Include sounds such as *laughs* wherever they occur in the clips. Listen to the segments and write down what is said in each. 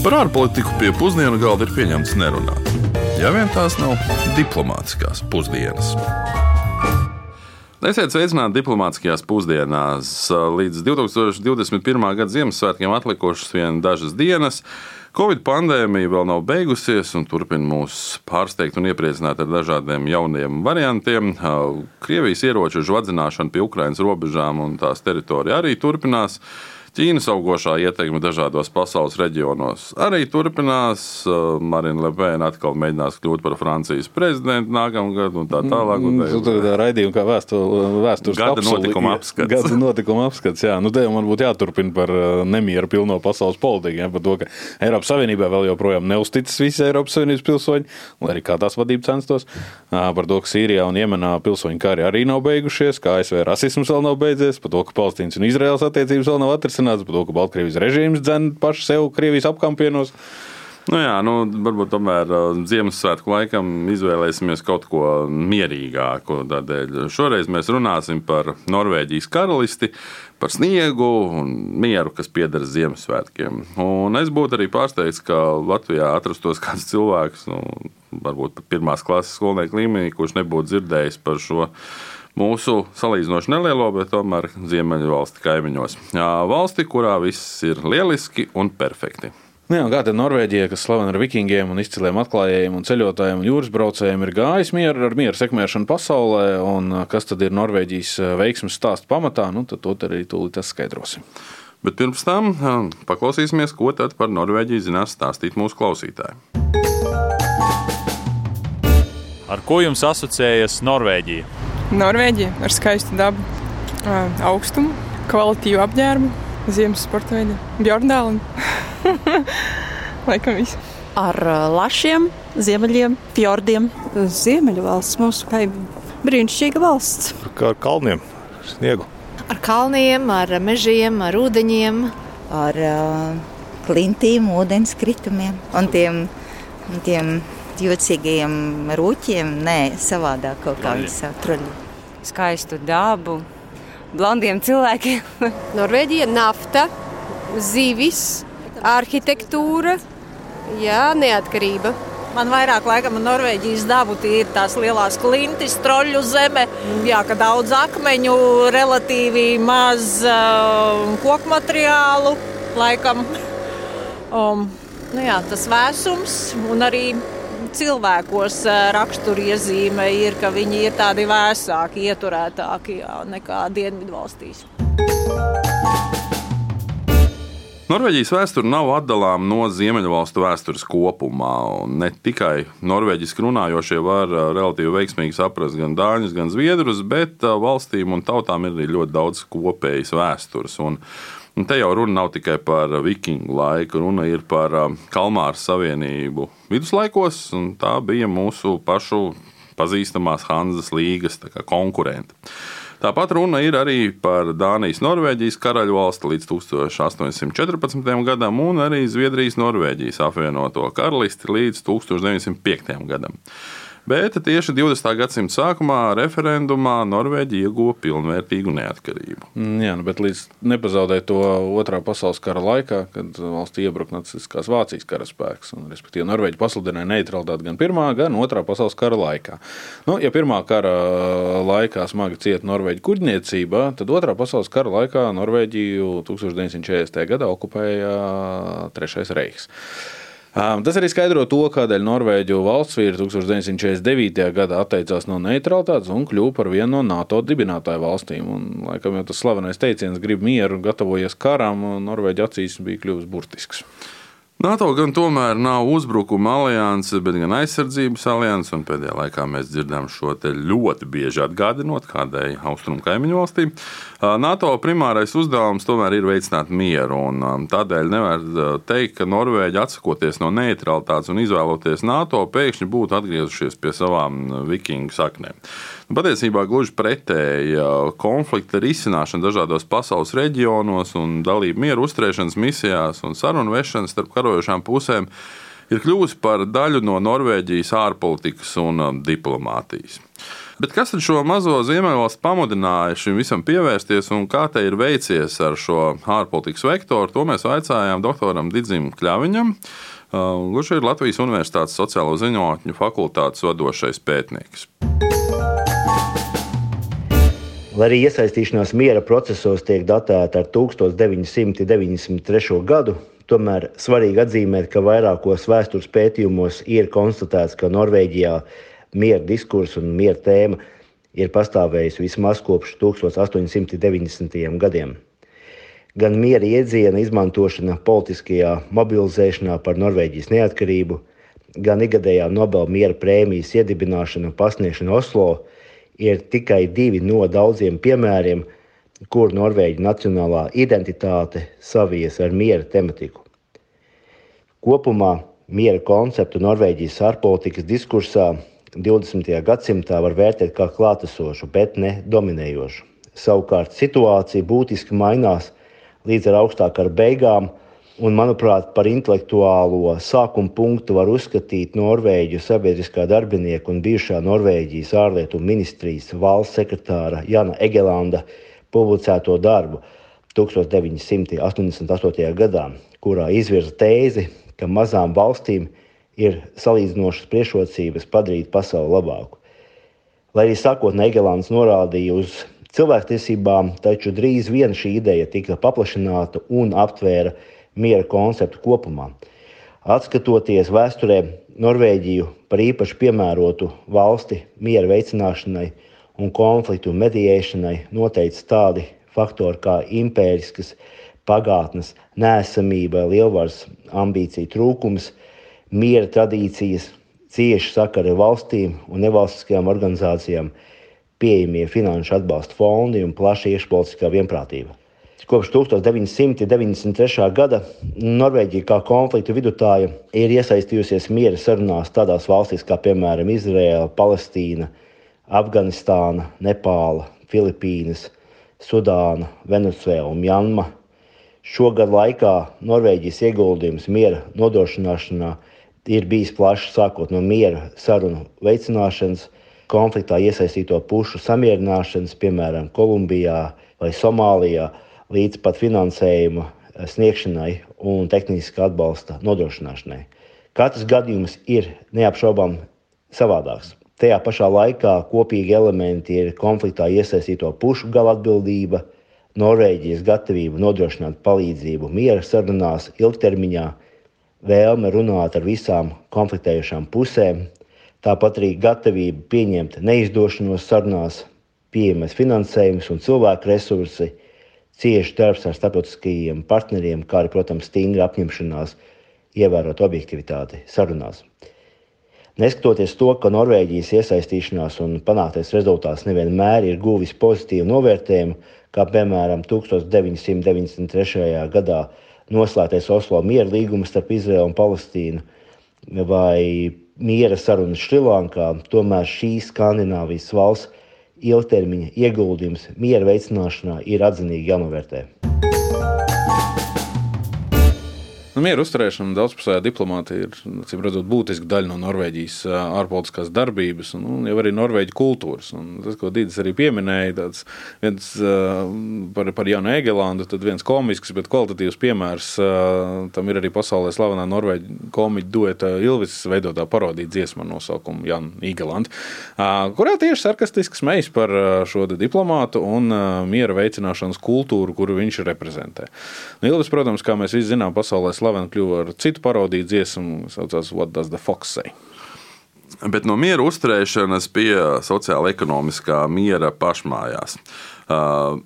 Par ārpolitiku pie pusdienu galda ir pieņemts nerunāt. Ja vien tās nav diplomātiskās pusdienas. Esiet sveicināti diplomātiskajās pusdienās. Līdz 2021. gada Ziemassvētkiem atlikušas vien dažas dienas. Covid pandēmija vēl nav beigusies un turpina mūs pārsteigt un iepriecināt ar dažādiem jauniem variantiem. Krievijas ieroču žvadzināšana pie Ukraiņas robežām un tās teritorija arī turpinās. Ķīnas augošā ietekme dažādos pasaules reģionos arī turpinās. Uh, Marina Lepēna atkal mēģinās kļūt par Francijas prezidentu nākamgad un tā tālāk. Un tā, tā, tā raidījuma kā vēstures gada notikuma apskats. Gada notikuma apskats, jā. Nu, te jau man būtu jāturpina par uh, nemieru pilno pasaules politiku, ja, par to, ka Eiropas Savienībā vēl joprojām neusticas visi Eiropas Savienības pilsoņi, lai arī kā tās vadība censtos. Par to, ka Sīrijā un Jemenā pilsoņu kari arī nav beigušies, ka ASV rasisms vēl nav beidzies, par to, ka Palestīnas un Izraels attiecības vēl nav atrisināts pārliecināts par to, ka Baltkrievijas režīms dzen pašu sev Krievijas apkampienos. Nu jā, nu, varbūt tomēr uh, Ziemassvētku laikam izvēlēsimies kaut ko mierīgāku. Tādēļ šoreiz mēs runāsim par Norvēģijas karalisti, par sniegu un mieru, kas pieder Ziemassvētkiem. Un es būtu arī pārsteigts, ka Latvijā atrastos kāds cilvēks, nu, varbūt pat pirmās klases skolnieku līmenī, kurš nebūtu dzirdējis par šo mūsu salīdzinoši nelielo, bet tomēr ziemeļu valsti kaimiņos. Valsti, kurā viss ir lieliski un perfekti. Nu jā, kā tad Norvēģija, kas slavena ar vikingiem un izciliem atklājējiem un ceļotājiem un jūras braucējiem, ir gājis mieru ar mieru sekmēšanu pasaulē, un kas tad ir Norvēģijas veiksmes stāsta pamatā, nu tad to arī tūlīt skaidrosim. Bet pirms tam paklausīsimies, ko tad par Norvēģiju zinās stāstīt mūsu klausītāji. Ar ko jums asociējas Norvēģija? Norvēģija ar skaistu dabu, augstumu, kvalitīvu apģērbu, ziemas sporta veidu, Bjorndālu. *laughs* Laikam viss. Ar lašiem, ziemeļiem, fjordiem. Ziemeļu valsts mūsu kaimiņu. Brīnišķīga valsts. Kā ar kalniem, sniegu. Ar kalniem, ar mežiem, ar ūdeņiem. Ar uh, klintīm, ūdenskritumiem un tiem, tiem jocīgajiem rūķiem, nē, savādāk kaut kā viņi sauc truļi. Skaistu dabu, blondiem cilvēkiem. *laughs* Norvēģija nafta, zivis, arhitektūra, jā, neatkarība. Man vairāk laikam Norvēģijas dabu tie ir tās lielās klintis, troļu zeme, jā, ka daudz akmeņu, relatīvi maz uh, koku materiālu, laikam. *laughs* Um, nu jā, tas vēsums un arī cilvēkos raksturiezīme ir, ka viņi ir tādi vēsāki, ieturētāki jā, nekā Dienvidvalstīs. Norvēģijas vēsture nav atdalāma no Ziemeļvalstu vēstures kopumā. Ne tikai norvēģiski runājošie var relatīvi veiksmīgi saprast gan dāņus, gan zviedrus, bet valstīm un tautām ir arī ļoti daudz kopējas vēstures. Un Un te jau runa nav tikai par vikingu laiku, runa ir par Kalmāra savienību viduslaikos, un tā bija mūsu pašu pazīstamās Hanzas līgas konkurente. Tāpat runa ir arī par Dānijas-Norvēģijas karaļu valsti līdz 1814. gadam, un arī Zviedrijas-Norvēģijas apvienoto karalisti līdz 1905. gadam. Bet tieši 20. gadsimta sākumā referendumā Norvēģija ieguva pilnvērtīgu neatkarību. Mm, jā, nu, bet līdz nepazaudēja to otrā pasaules kara laikā, kad valstī iebruka nacistiskās Vācijas karaspēks. Un, respektīvi, Norvēģija pasludināja neutralitāti gan pirmā, gan otrā pasaules kara laikā. Nu, ja pirmā kara laikā smagi cieta Norvēģija kuģniecība, tad otrā pasaules kara laikā Norvēģiju 1940. gadā okupēja Trešais Reichs. Tas arī skaidro to, kādēļ Norvēģu valsts vīri 1949. gadā atteicās no neutralitātes un kļuva par vienu no NATO dibinātāju valstīm. Un, laikam jau tas slavenais teiciens, grib mieru, gatavojies karam, Norvēģija acīs bija kļuvis burtisks. NATO gan tomēr nav uzbrukuma alianse, bet gan aizsardzības alianse. Pēdējā laikā mēs dzirdam šo ļoti bieži atgādinot kādai austrumu kaimiņu valstī. NATO primārais uzdevums tomēr ir veicināt mieru. Tādēļ nevar teikt, ka Norvēģi atsakoties no neutralitātes un izvēloties NATO, pēkšņi būtu atgriezušies pie savām vikingu saknēm. Patiesībā gluži pretēji konflikta risināšana dažādos pasaules reģionos un dalība mieru uzturēšanas misijās un sarunu vešanas starp karojošām pusēm ir kļuvusi par daļu no Norvēģijas ārpolitikas un diplomātijas. Bet kas tad šo mazo ziemeļvalstu pamudināja šim visam pievērsties un kā te ir veicies ar šo ārpolitikas vektoru? To mēs vaicājām doktoram Digim Kļaviņam. Kurš ir Latvijas Universitātes sociālo zinātņu fakultātes vadošais pētnieks. Lai arī iesaistīšanās miera procesos tiek datēta ar 1993. gadu, tomēr svarīgi atzīmēt, ka vairākos vēstures pētījumos ir konstatēts, ka Norvēģijā miera diskurss un miera tēma ir pastāvējusi vismaz kopš 1890. gadiem. Gan miera iedziena izmantošana politiskajā mobilizēšanā par Norvēģijas neatkarību, gan ikgadējā Nobela miera prēmijas iedibināšana un pasniegšana Oslo ir tikai divi no daudziem piemēriem, kur Norvēģija nacionālā identitāte savijas ar miera tematiku. Kopumā miera konceptu Norvēģijas ārpolitikas diskursā 20. gadsimtā var vērtēt kā klātesošu, bet ne dominējošu. Savukārt situācija būtiski mainās līdz ar augstākā beigām, un, manuprāt, par intelektuālo sākuma punktu var uzskatīt Norvēģu sabiedriskā darbinieka un bijušā Norvēģijas ārlietu ministrijas valsts sekretāra Jana Egelanda publicēto darbu 1988. gadā, kurā izvirza tēzi, ka mazām valstīm ir ir salīdzinošas priekšrocības padarīt pasauli labāku. Lai arī sākotnēji Egelants norādīja uz cilvēktiesībām, taču drīz vien šī ideja tika paplašināta un aptvēra miera konceptu kopumā. Atskatoties vēsturē, Norvēģiju par īpaši piemērotu valsti miera veicināšanai un konfliktu medijēšanai noteica tādi faktori kā impēriskas pagātnes nēsamība, lielvaras ambīcija trūkums, miera tradīcijas, cieši sakari ar valstīm un nevalstiskajām organizācijām, pieejamie finanšu atbalsta fondi un plaša iekšpolitiskā vienprātība. Kopš 1993. gada Norvēģija kā konfliktu vidutāja ir iesaistījusies miera sarunās tādās valstīs kā piemēram Izraela, Palestīna, Afganistāna, Nepāla, Filipīnas, Sudāna, Venecuēla un Mjanma. Šogad laikā Norvēģijas ieguldījums miera nodrošināšanā ir bijis plašs, sākot no miera sarunu veicināšanas, konfliktā iesaistīto pušu samierināšanas, piemēram, Kolumbijā vai Somālijā, līdz pat finansējuma sniegšanai un tehniskā atbalsta nodrošināšanai. Katrs gadījums ir neapšaubām savādāks. Tajā pašā laikā kopīgi elementi ir konfliktā iesaistīto pušu gala atbildība, Norvēģijas gatavība nodrošināt palīdzību miera sarunās ilgtermiņā, vēlme runāt ar visām konfliktējušām pusēm, tāpat arī gatavība pieņemt neizdošanos sarunās, pieejamais finansējums un cilvēku resursi, cieši darbs ar starptautiskajiem partneriem, kā arī, protams, stingra apņemšanās ievērot objektivitāti sarunās. Neskatoties to, ka Norvēģijas iesaistīšanās un panāktais rezultāts nevienmēr ir guvis pozitīvu novērtējumu, kā piemēram 1993. gadā noslēgtais Oslo miera līgums starp Izraelu un Palestīnu vai miera sarunas Šrilankā, tomēr šīs Skandināvijas valsts ilgtermiņa ieguldījums miera veicināšanā ir atzinīgi jānovērtē. Nu, Mieru uzturēšana daudzpusējā diplomātija ir redzot, būtiska daļa no Norvēģijas ārpolitiskās darbības un, un jau arī Norvēģijas kultūras. Un tas, ko Dīdis arī pieminēja, tāds viens par, par Janu Egelandu, tad viens komisks, bet kvalitatīvs piemērs tam ir arī pasaulē slavenā Norvēģija komiķa dueta Ilvis veidotā parodija dziesma nosaukumu Janu Egelandu, kurā tieši sarkastisks mejs par šo diplomātu un miera veicināšanas kultūru, kuru viņš reprezentē. Nu, Ilvis, protams, kā mēs visi zinām, pasaulē slavenā slavena kļuva ar citu parodiju dziesmu, kas saucās What Does the Fox Say? Bet no miera uzturēšanas pie sociāla-ekonomiskā miera pašmājās. Uh,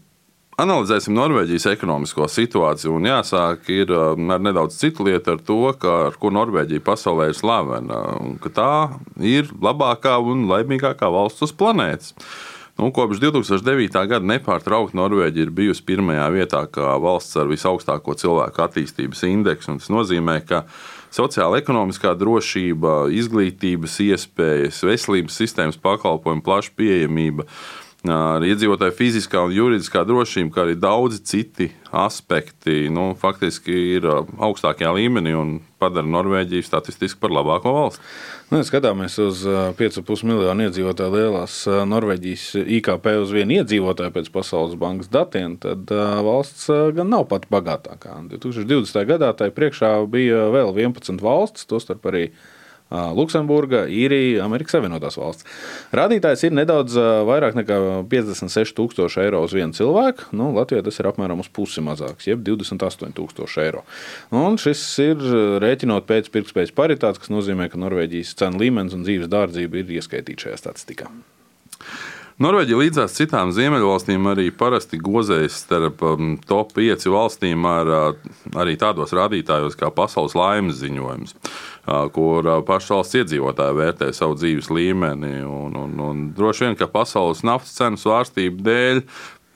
Analizēsim Norvēģijas ekonomisko situāciju. Un jāsāk ir ar nedaudz citu lietu, ar to, ka, ar ko Norvēģija pasaulē ir slavena. Tā ir labākā un laimīgākā valsts uz planētas. Nu, kopš 2009. gada nepārtraukti Norvēģija ir bijusi pirmajā vietā kā valsts ar visaugstāko cilvēku attīstības indeksu. Tas nozīmē, ka sociāla ekonomiskā drošība, izglītības iespējas, veselības sistēmas pakalpojumu plaša pieejamība Ar iedzīvotāju fiziskā un juridiskā drošība, kā arī daudzi citi aspekti, nu, faktiski ir augstākajā līmenī un padara Norvēģiju statistiski par labāko valsti. Nu, ja skatāmies uz 5,5 miljonu iedzīvotāju lielās Norvēģijas IKP uz vienu iedzīvotāju pēc Pasaules bankas datiem, tad valsts gan nav pat bagātākā. 2020. gadā tai priekšā bija vēl 11 valstis, tostarp arī Luksemburga, Īrija, Amerikas Savienotās valsts. Rādītājs ir nedaudz vairāk nekā 56,000 eiro uz vienu cilvēku. Nu, Latvijā tas ir apmēram uz pusi mazāks, jeb 28,000 eiro. Un šis ir rēķinot pēc pirktspējas paritātes, kas nozīmē, ka Norvēģijas cenu līmenis un dzīves dārdzība ir ieskaitīta šajā statistikā. Norvēģija līdzās citām ziemeļvalstīm arī parasti gozējas starp um, top 5 valstīm ar arī tādos rādītājos kā pasaules laimes ziņojums, kur pašas valsts iedzīvotāji vērtē savu dzīves līmeni. Un, un, un droši vien, ka pasaules naftas cenu svārstību dēļ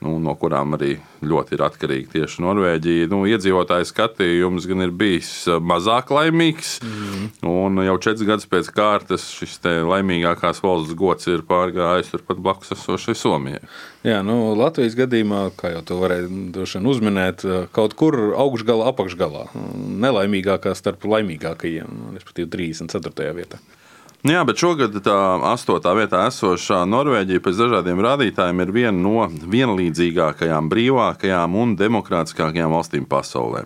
nu, no kurām arī ļoti ir atkarīga tieši Norvēģija. Nu, iedzīvotāju skatījums gan ir bijis eh, mazāk laimīgs, mm. un jau četras gadus pēc kārtas šis laimīgākās valsts gods ir pārgājis turpat blakus esošai Somijai. Jā, nu, Latvijas gadījumā, kā jau to varēja uzminēt, eh, kaut kur augšgalā, apakšgalā, nelaimīgākā starp laimīgākajiem, respektīvi 34. vietā. Nu jā, bet šogad tā astotā vietā esošā Norvēģija pēc dažādiem rādītājiem ir viena no vienlīdzīgākajām, brīvākajām un demokrātiskākajām valstīm pasaulē.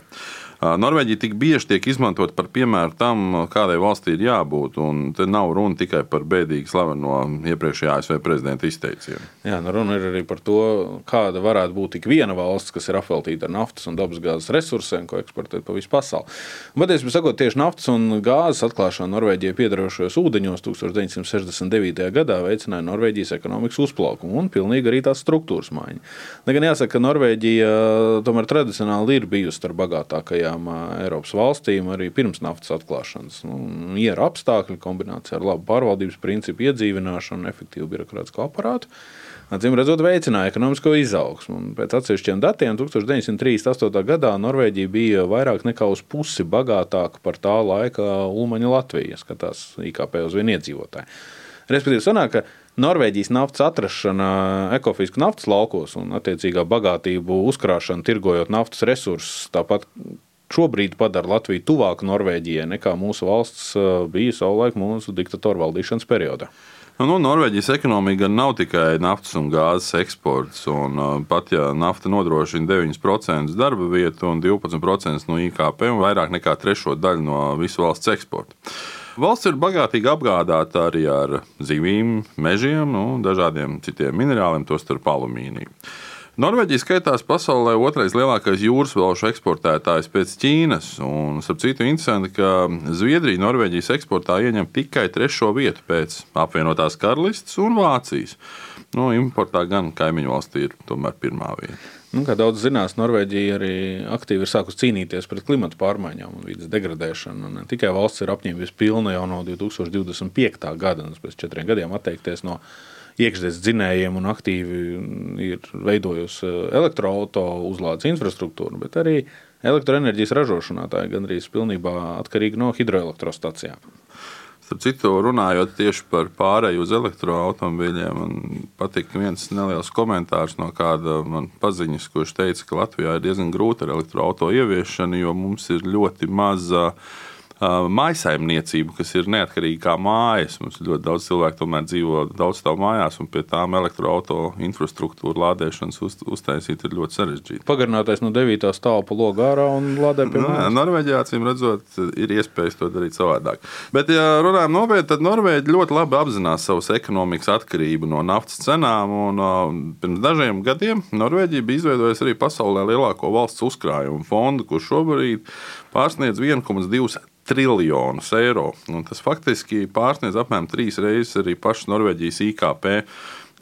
Norvēģija tik bieži tiek izmantot par piemēru tam, kādai valstī ir jābūt. Te nav runa tikai par bēdīgi slaveno iepriekšējā ASV prezidenta izteicienu. Jā, nu runa ir arī par to, kāda varētu būt tik viena valsts, kas ir apveltīta ar naftas un dabasgāzes resursiem, ko eksportē pa visu pasauli. Patiesībā sakot, tieši naftas un gāzes atklāšana Norvēģijai piedarošajos ūdeņos 1969. gadā veicināja Norvēģijas ekonomikas uzplaukumu un pilnīgi arī tās struktūras maiņu. Lai gan jāsaka, ka Norvēģija tomēr tradicionāli ir bijusi starp bagātākajām citām Eiropas valstīm arī pirms naftas atklāšanas. Nu, Iera apstākļi kombinācijā ar labu pārvaldības principu iedzīvināšanu un efektīvu birokrātisko aparātu. Acīm redzot, veicināja ekonomisko izaugsmu. Pēc atsevišķiem datiem 1938. gadā Norvēģija bija vairāk nekā uz pusi bagātāka par tā laika Ulmaņa Latviju, skatās IKP uz vienu iedzīvotāju. Respektīvi, sanāk, ka Norvēģijas naftas atrašana ekofisku naftas laukos un attiecīgā bagātību uzkrāšana, tirgojot naftas resursus, tāpat šobrīd padara Latviju tuvāk Norvēģijai nekā mūsu valsts eh, bija savulaik mūsu diktatoru valdīšanas periodā. Nu, nu, Norvēģijas ekonomika nav tikai naftas un gāzes eksports. Un, uh, pat ja nafta nodrošina 9% darba vietu un 12% no IKP un vairāk nekā trešo daļu no visu valsts eksporta. Valsts ir bagātīgi apgādāta arī ar zivīm, mežiem nu, dažādiem citiem minerāliem, tostarp alumīniju. Norvēģija skaitās pasaulē otrais lielākais jūras velšu eksportētājs pēc Ķīnas. Un, starp citu, interesanti, ka Zviedrija Norvēģijas eksportā ieņem tikai trešo vietu pēc apvienotās karalistes un Vācijas. Nu, importā gan kaimiņu valstī ir tomēr pirmā vieta. Nu, kā daudz zinās, Norvēģija arī aktīvi ir sākusi cīnīties pret klimatu pārmaiņām un vidas degradēšanu. Ne tikai valsts ir apņēmusies pilna jau no 2025. gada, un pēc četriem gadiem atteikties no iekšzemes dzinējiem un aktīvi ir veidojusi eh, elektroautorāta uzlādes infrastruktūru, bet arī elektroenerģijas ražošanā tā ir gandrīz pilnībā atkarīga no hidroelektrostacijām. Starp citu, runājot tieši par pārēju uz elektroautobīļiem, man patīk viens neliels komentārs no kāda man paziņas, kurš teica, ka Latvijā ir diezgan grūti ar elektroautorātu ieviešanu, jo mums ir ļoti maza uh, mājsaimniecību, kas ir neatkarīga kā mājas. Mums ļoti daudz cilvēku tomēr dzīvo daudz stāvu mājās, un pie tām elektroautorāta infrastruktūra lādēšanas uz, uztaisīt ir ļoti sarežģīti. Pagarinātais no 9. stāva pa logu ārā un lādē pie mājas. Norvēģijā, acīm redzot, ir iespējas to darīt savādāk. Bet, ja runājam nopietni, tad Norvēģi ļoti labi apzinās savas ekonomikas atkarību no naftas cenām. Un, pirms dažiem gadiem Norvēģija bija izveidojusi arī pasaulē lielāko valsts uzkrājumu fondu, kurš šobrīd pārsniedz 1,2 triljonus eiro. Un tas faktiski pārsniedz apmēram trīs reizes arī pašu Norvēģijas IKP.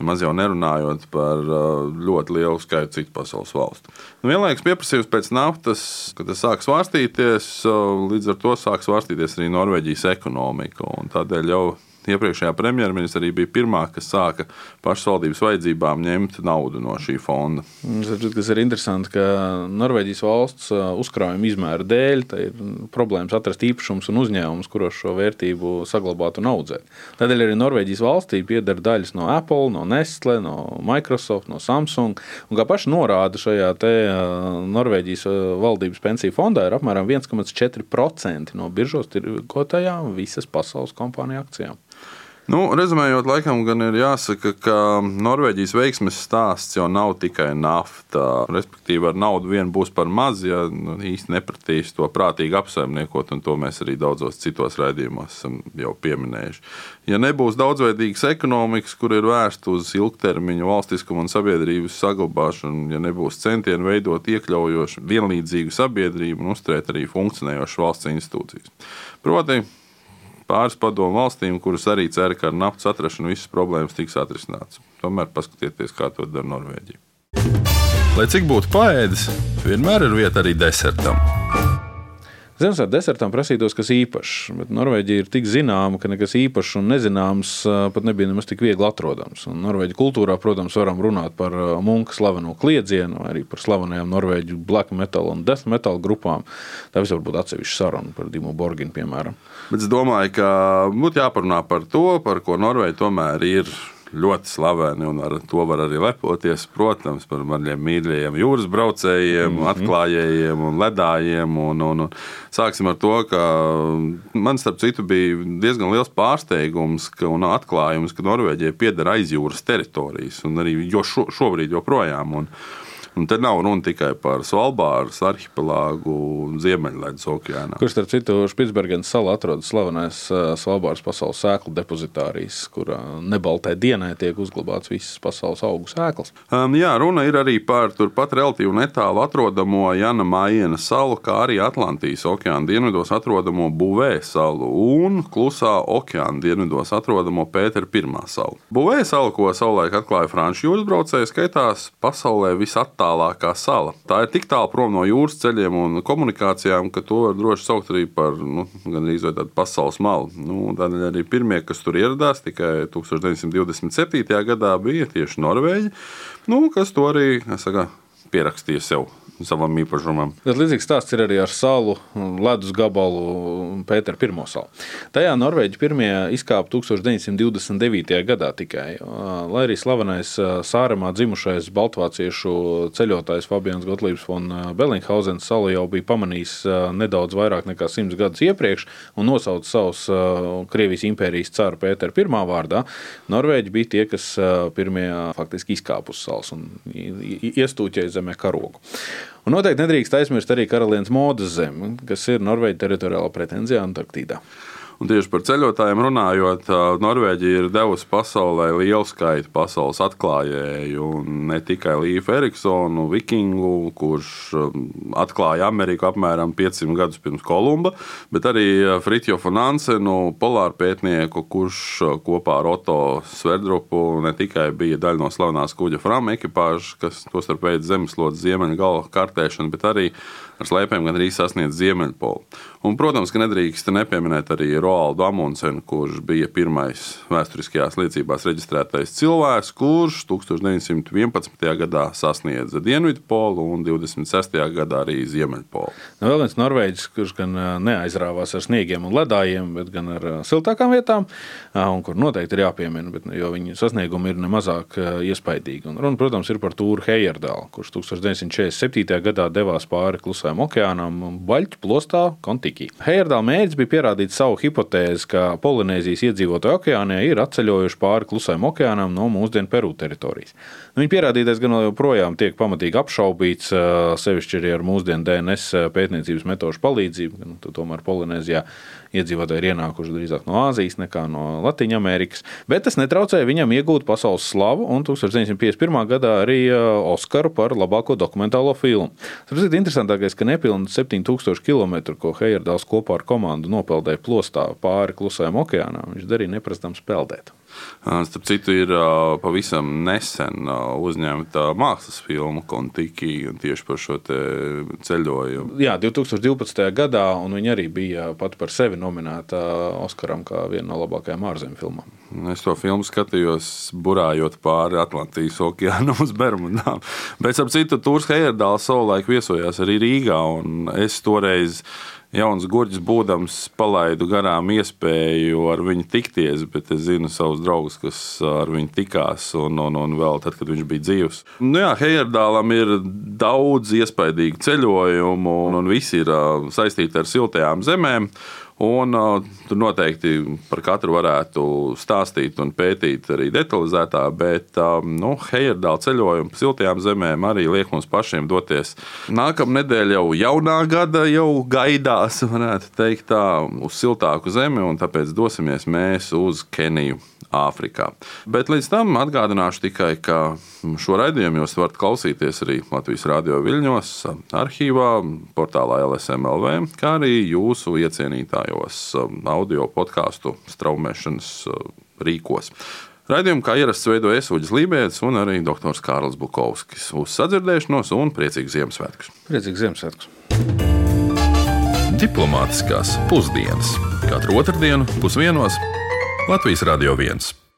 Maz jau nerunājot par uh, ļoti lielu skaitu citu pasaules valstu. Nu, vienlaikus pieprasījums pēc naftas, kad tas sāk svārstīties, uh, līdz ar to sāk svārstīties arī Norvēģijas ekonomika. Tādēļ jau iepriekšējā premjerministra arī bija pirmā, kas sāka pašvaldības vajadzībām ņemt naudu no šī fonda. Tas ir interesanti, ka Norvēģijas valsts uzkrājuma izmēra dēļ ir problēmas atrast īpašumus un uzņēmumus, kuros šo vērtību saglabāt un audzēt. Tādēļ arī Norvēģijas valstī pieder daļas no Apple, no Nestle, no Microsoft, no Samsung. Un kā paši norāda šajā Norvēģijas valdības pensiju fondā, ir apmēram 1,4% no biržos tirgotajām visas pasaules kompāniju akcijām. Nu, rezumējot, laikam gan ir jāsaka, ka Norvēģijas veiksmes stāsts jau nav tikai nafta. Respektīvi, ar naudu vien būs par maz, ja nu, īsti nepratīs to prātīgi apsaimniekot, un to mēs arī daudzos citos raidījumos esam jau pieminējuši. Ja nebūs daudzveidīgas ekonomikas, kur ir vērsta uz ilgtermiņa valstiskumu un sabiedrības saglabāšanu, ja nebūs centieni veidot iekļaujošu, vienlīdzīgu sabiedrību un uzturēt arī funkcionējošas valsts institūcijas. Proti, pāris padomu valstīm, kuras arī cer, ka ar naftas atrašanu visas problēmas tiks atrisinātas. Tomēr paskatieties, kā to dara Norvēģija. Lai cik būtu paēdis, vienmēr ir vieta arī desertam. Ziemassvētku desertam prasītos kas īpašs, bet Norvēģija ir tik zināma, ka nekas īpašs un nezināms pat nebija nemaz tik viegli atrodams. Un Norvēģija kultūrā, protams, varam runāt par munka slaveno kliedzienu, arī par slavenajām norvēģu black metal un death metal grupām. Tā vispār būtu atsevišķa saruna par Dimu Borginu, piemēram. Bet es domāju, ka būtu jāparunā par to, par ko Norvēģija tomēr ir ļoti slaveni, un ar to var arī lepoties. Protams, par maniem mīļajiem jūras braucējiem, mm -hmm. atklājējiem un ledājiem. Un, un, un. Sāksim ar to, ka man, starp citu, bija diezgan liels pārsteigums ka, un atklājums, ka Norvēģijai pieder aizjūras teritorijas, un arī jo šo, šobrīd joprojām. Un, Un te nav runa tikai par Svalbāras arhipelāgu Ziemeļvidus okeānā. Kur starp citu Špitsbergenas salā atrodas slavenais Svalbāras pasaules sēklu depozitārijas, kurā nebaltai dienai tiek uzglabāts visas pasaules augu sēklas. Um, jā, runa ir arī par turpat relatīvi netālu atrodamo Jana Maijena salu, kā arī Atlantijas okeāna dienvidos atrodamo Buvē salu un Klusā okeāna dienvidos atrodamo Pētera pirmā salu. Buvē salu, ko savulaik atklāja franču jūras braucēji, skaitās pasaulē visattālākā tālākā sala. Tā ir tik tālu prom no jūras ceļiem un komunikācijām, ka to var droši saukt arī par nu, gandrīz tādu pasaules malu. Nu, Tādēļ arī pirmie, kas tur ieradās tikai 1927. gadā, bija tieši Norvēģi, nu, kas to arī saka, pierakstīja sev savam īpašumam. Bet līdzīgs stāsts ir arī ar salu, ledus gabalu Pētera pirmo salu. Tajā Norvēģi pirmie izkāpa 1929. gadā tikai. Lai arī slavenais Sāremā dzimušais baltvāciešu ceļotājs Fabians Gotlības von Bellinghausens salu jau bija pamanījis nedaudz vairāk nekā simts gadus iepriekš un nosauca savus Krievijas impērijas caru Pētera pirmā vārdā. Norvēģi bija tie, kas pirmie faktiski izkāpa uz salas un iestūķēja zemē karogu. Un noteikti nedrīkst aizmirst arī karalienes modes zemi, kas ir Norvēģija teritoriālā pretenzija Antarktīdā. Un tieši par ceļotājiem runājot, Norvēģija ir devusi pasaulē lielu skaitu pasaules atklājēju. Ne tikai Līfu Eriksonu, Vikingu, kurš atklāja Ameriku apmēram 500 gadus pirms Kolumba, bet arī Fritjofu Nansenu, polāru pētnieku, kurš kopā ar Otto Sverdrupu ne tikai bija daļa no slavenās kuģa Fram ekipāžas, kas tostarp veids zemeslodes ziemeļu gala kartēšanu, bet arī ar slēpēm gan arī sasniedz Ziemeļpolu. Un, protams, ka nedrīkst nepieminēt arī Roaldu Amundsenu, kurš bija pirmais vēsturiskajās liecībās reģistrētais cilvēks, kurš 1911. gadā sasniedza Dienvidpolu un 26. gadā arī Ziemeļpolu. Nu, vēl viens norvēģis, kurš gan neaizrāvās ar sniegiem un ledājiem, bet gan ar siltākām vietām, un kur noteikti ir jāpiemina, bet, jo viņa sasniegumi ir nemazāk iespaidīgi. Un runa, protams, ir par Tūru Hejerdālu, kurš 1947. gadā devās pāri klusajam okeānam Baļķu plostā Kontiki. Hejerdāla mērķis bija pierādīt savu hipotēzi, ka Polinēzijas iedzīvotāji okeānē ir atceļojuši pāri klusajam okeānam no mūsdienu Peru teritorijas. Nu, viņa pierādītais gan joprojām tiek pamatīgi apšaubīts, sevišķi arī ar mūsdienu DNS pētniecības metožu palīdzību. Nu, tomēr Polinēzijā iedzīvotāji ir ienākuši drīzāk no Āzijas nekā no Latvijas Amerikas. Bet tas netraucēja viņam iegūt pasaules slavu un 1951. gadā arī Oskaru par labāko dokumentālo filmu. Tas ir interesantākais, ka nepilnīgi 7000 km, ko Hejerdāls kopā ar komandu nopeldēja plostā pāri klusajam okeānam, viņš darīja neprastam peldēt. Starp citu, ir pavisam nesen uzņemta mākslas filma Kontiki tieši par šo ceļojumu. Jā, 2012. gadā, un viņa arī bija pat par sevi nominēta Oskaram kā viena no labākajām ārzemju filmām. Es to filmu skatījos, burājot pāri Atlantijas okeānam uz Bermudām. Bet, ap citu, Tūrs Heierdāls savulaik viesojās arī Rīgā, un es toreiz jauns gurķis būdams, palaidu garām iespēju ar viņu tikties, bet es zinu savus draugus, kas ar viņu tikās, un, un, un vēl tad, kad viņš bija dzīvs. Nu, jā, Heierdālam ir daudz iespaidīgu ceļojumu, un, un visi ir saistīti ar siltajām zemēm. Un, uh, tur noteikti par katru varētu stāstīt un pētīt arī detalizētāk, bet um, nu, Heierdāla ceļojumu pa siltajām zemēm arī liek mums pašiem doties. Nākamā nedēļa jau jaunā gada jau gaidās, varētu teikt, tā, uz siltāku zemi, un tāpēc dosimies mēs uz Keniju. Āfrikā. Bet līdz tam atgādināšu tikai, ka šo raidījumu jūs varat klausīties arī Latvijas Rādio Viļņos, arhīvā, portālā LSMLV, kā arī jūsu iecienītājos um, audio podkāstu straumēšanas uh, rīkos. Raidījumu kā ierasts veido Esuģis Lībijams un arī dr. Kārls Bukovskis. Uz sadzirdēšanos un priecīgu Ziemassvētkus! Priecīgu Ziemassvētkus! Diplomātiskās pusdienas katru otrdienu pusdienos Latvijas Radio 1.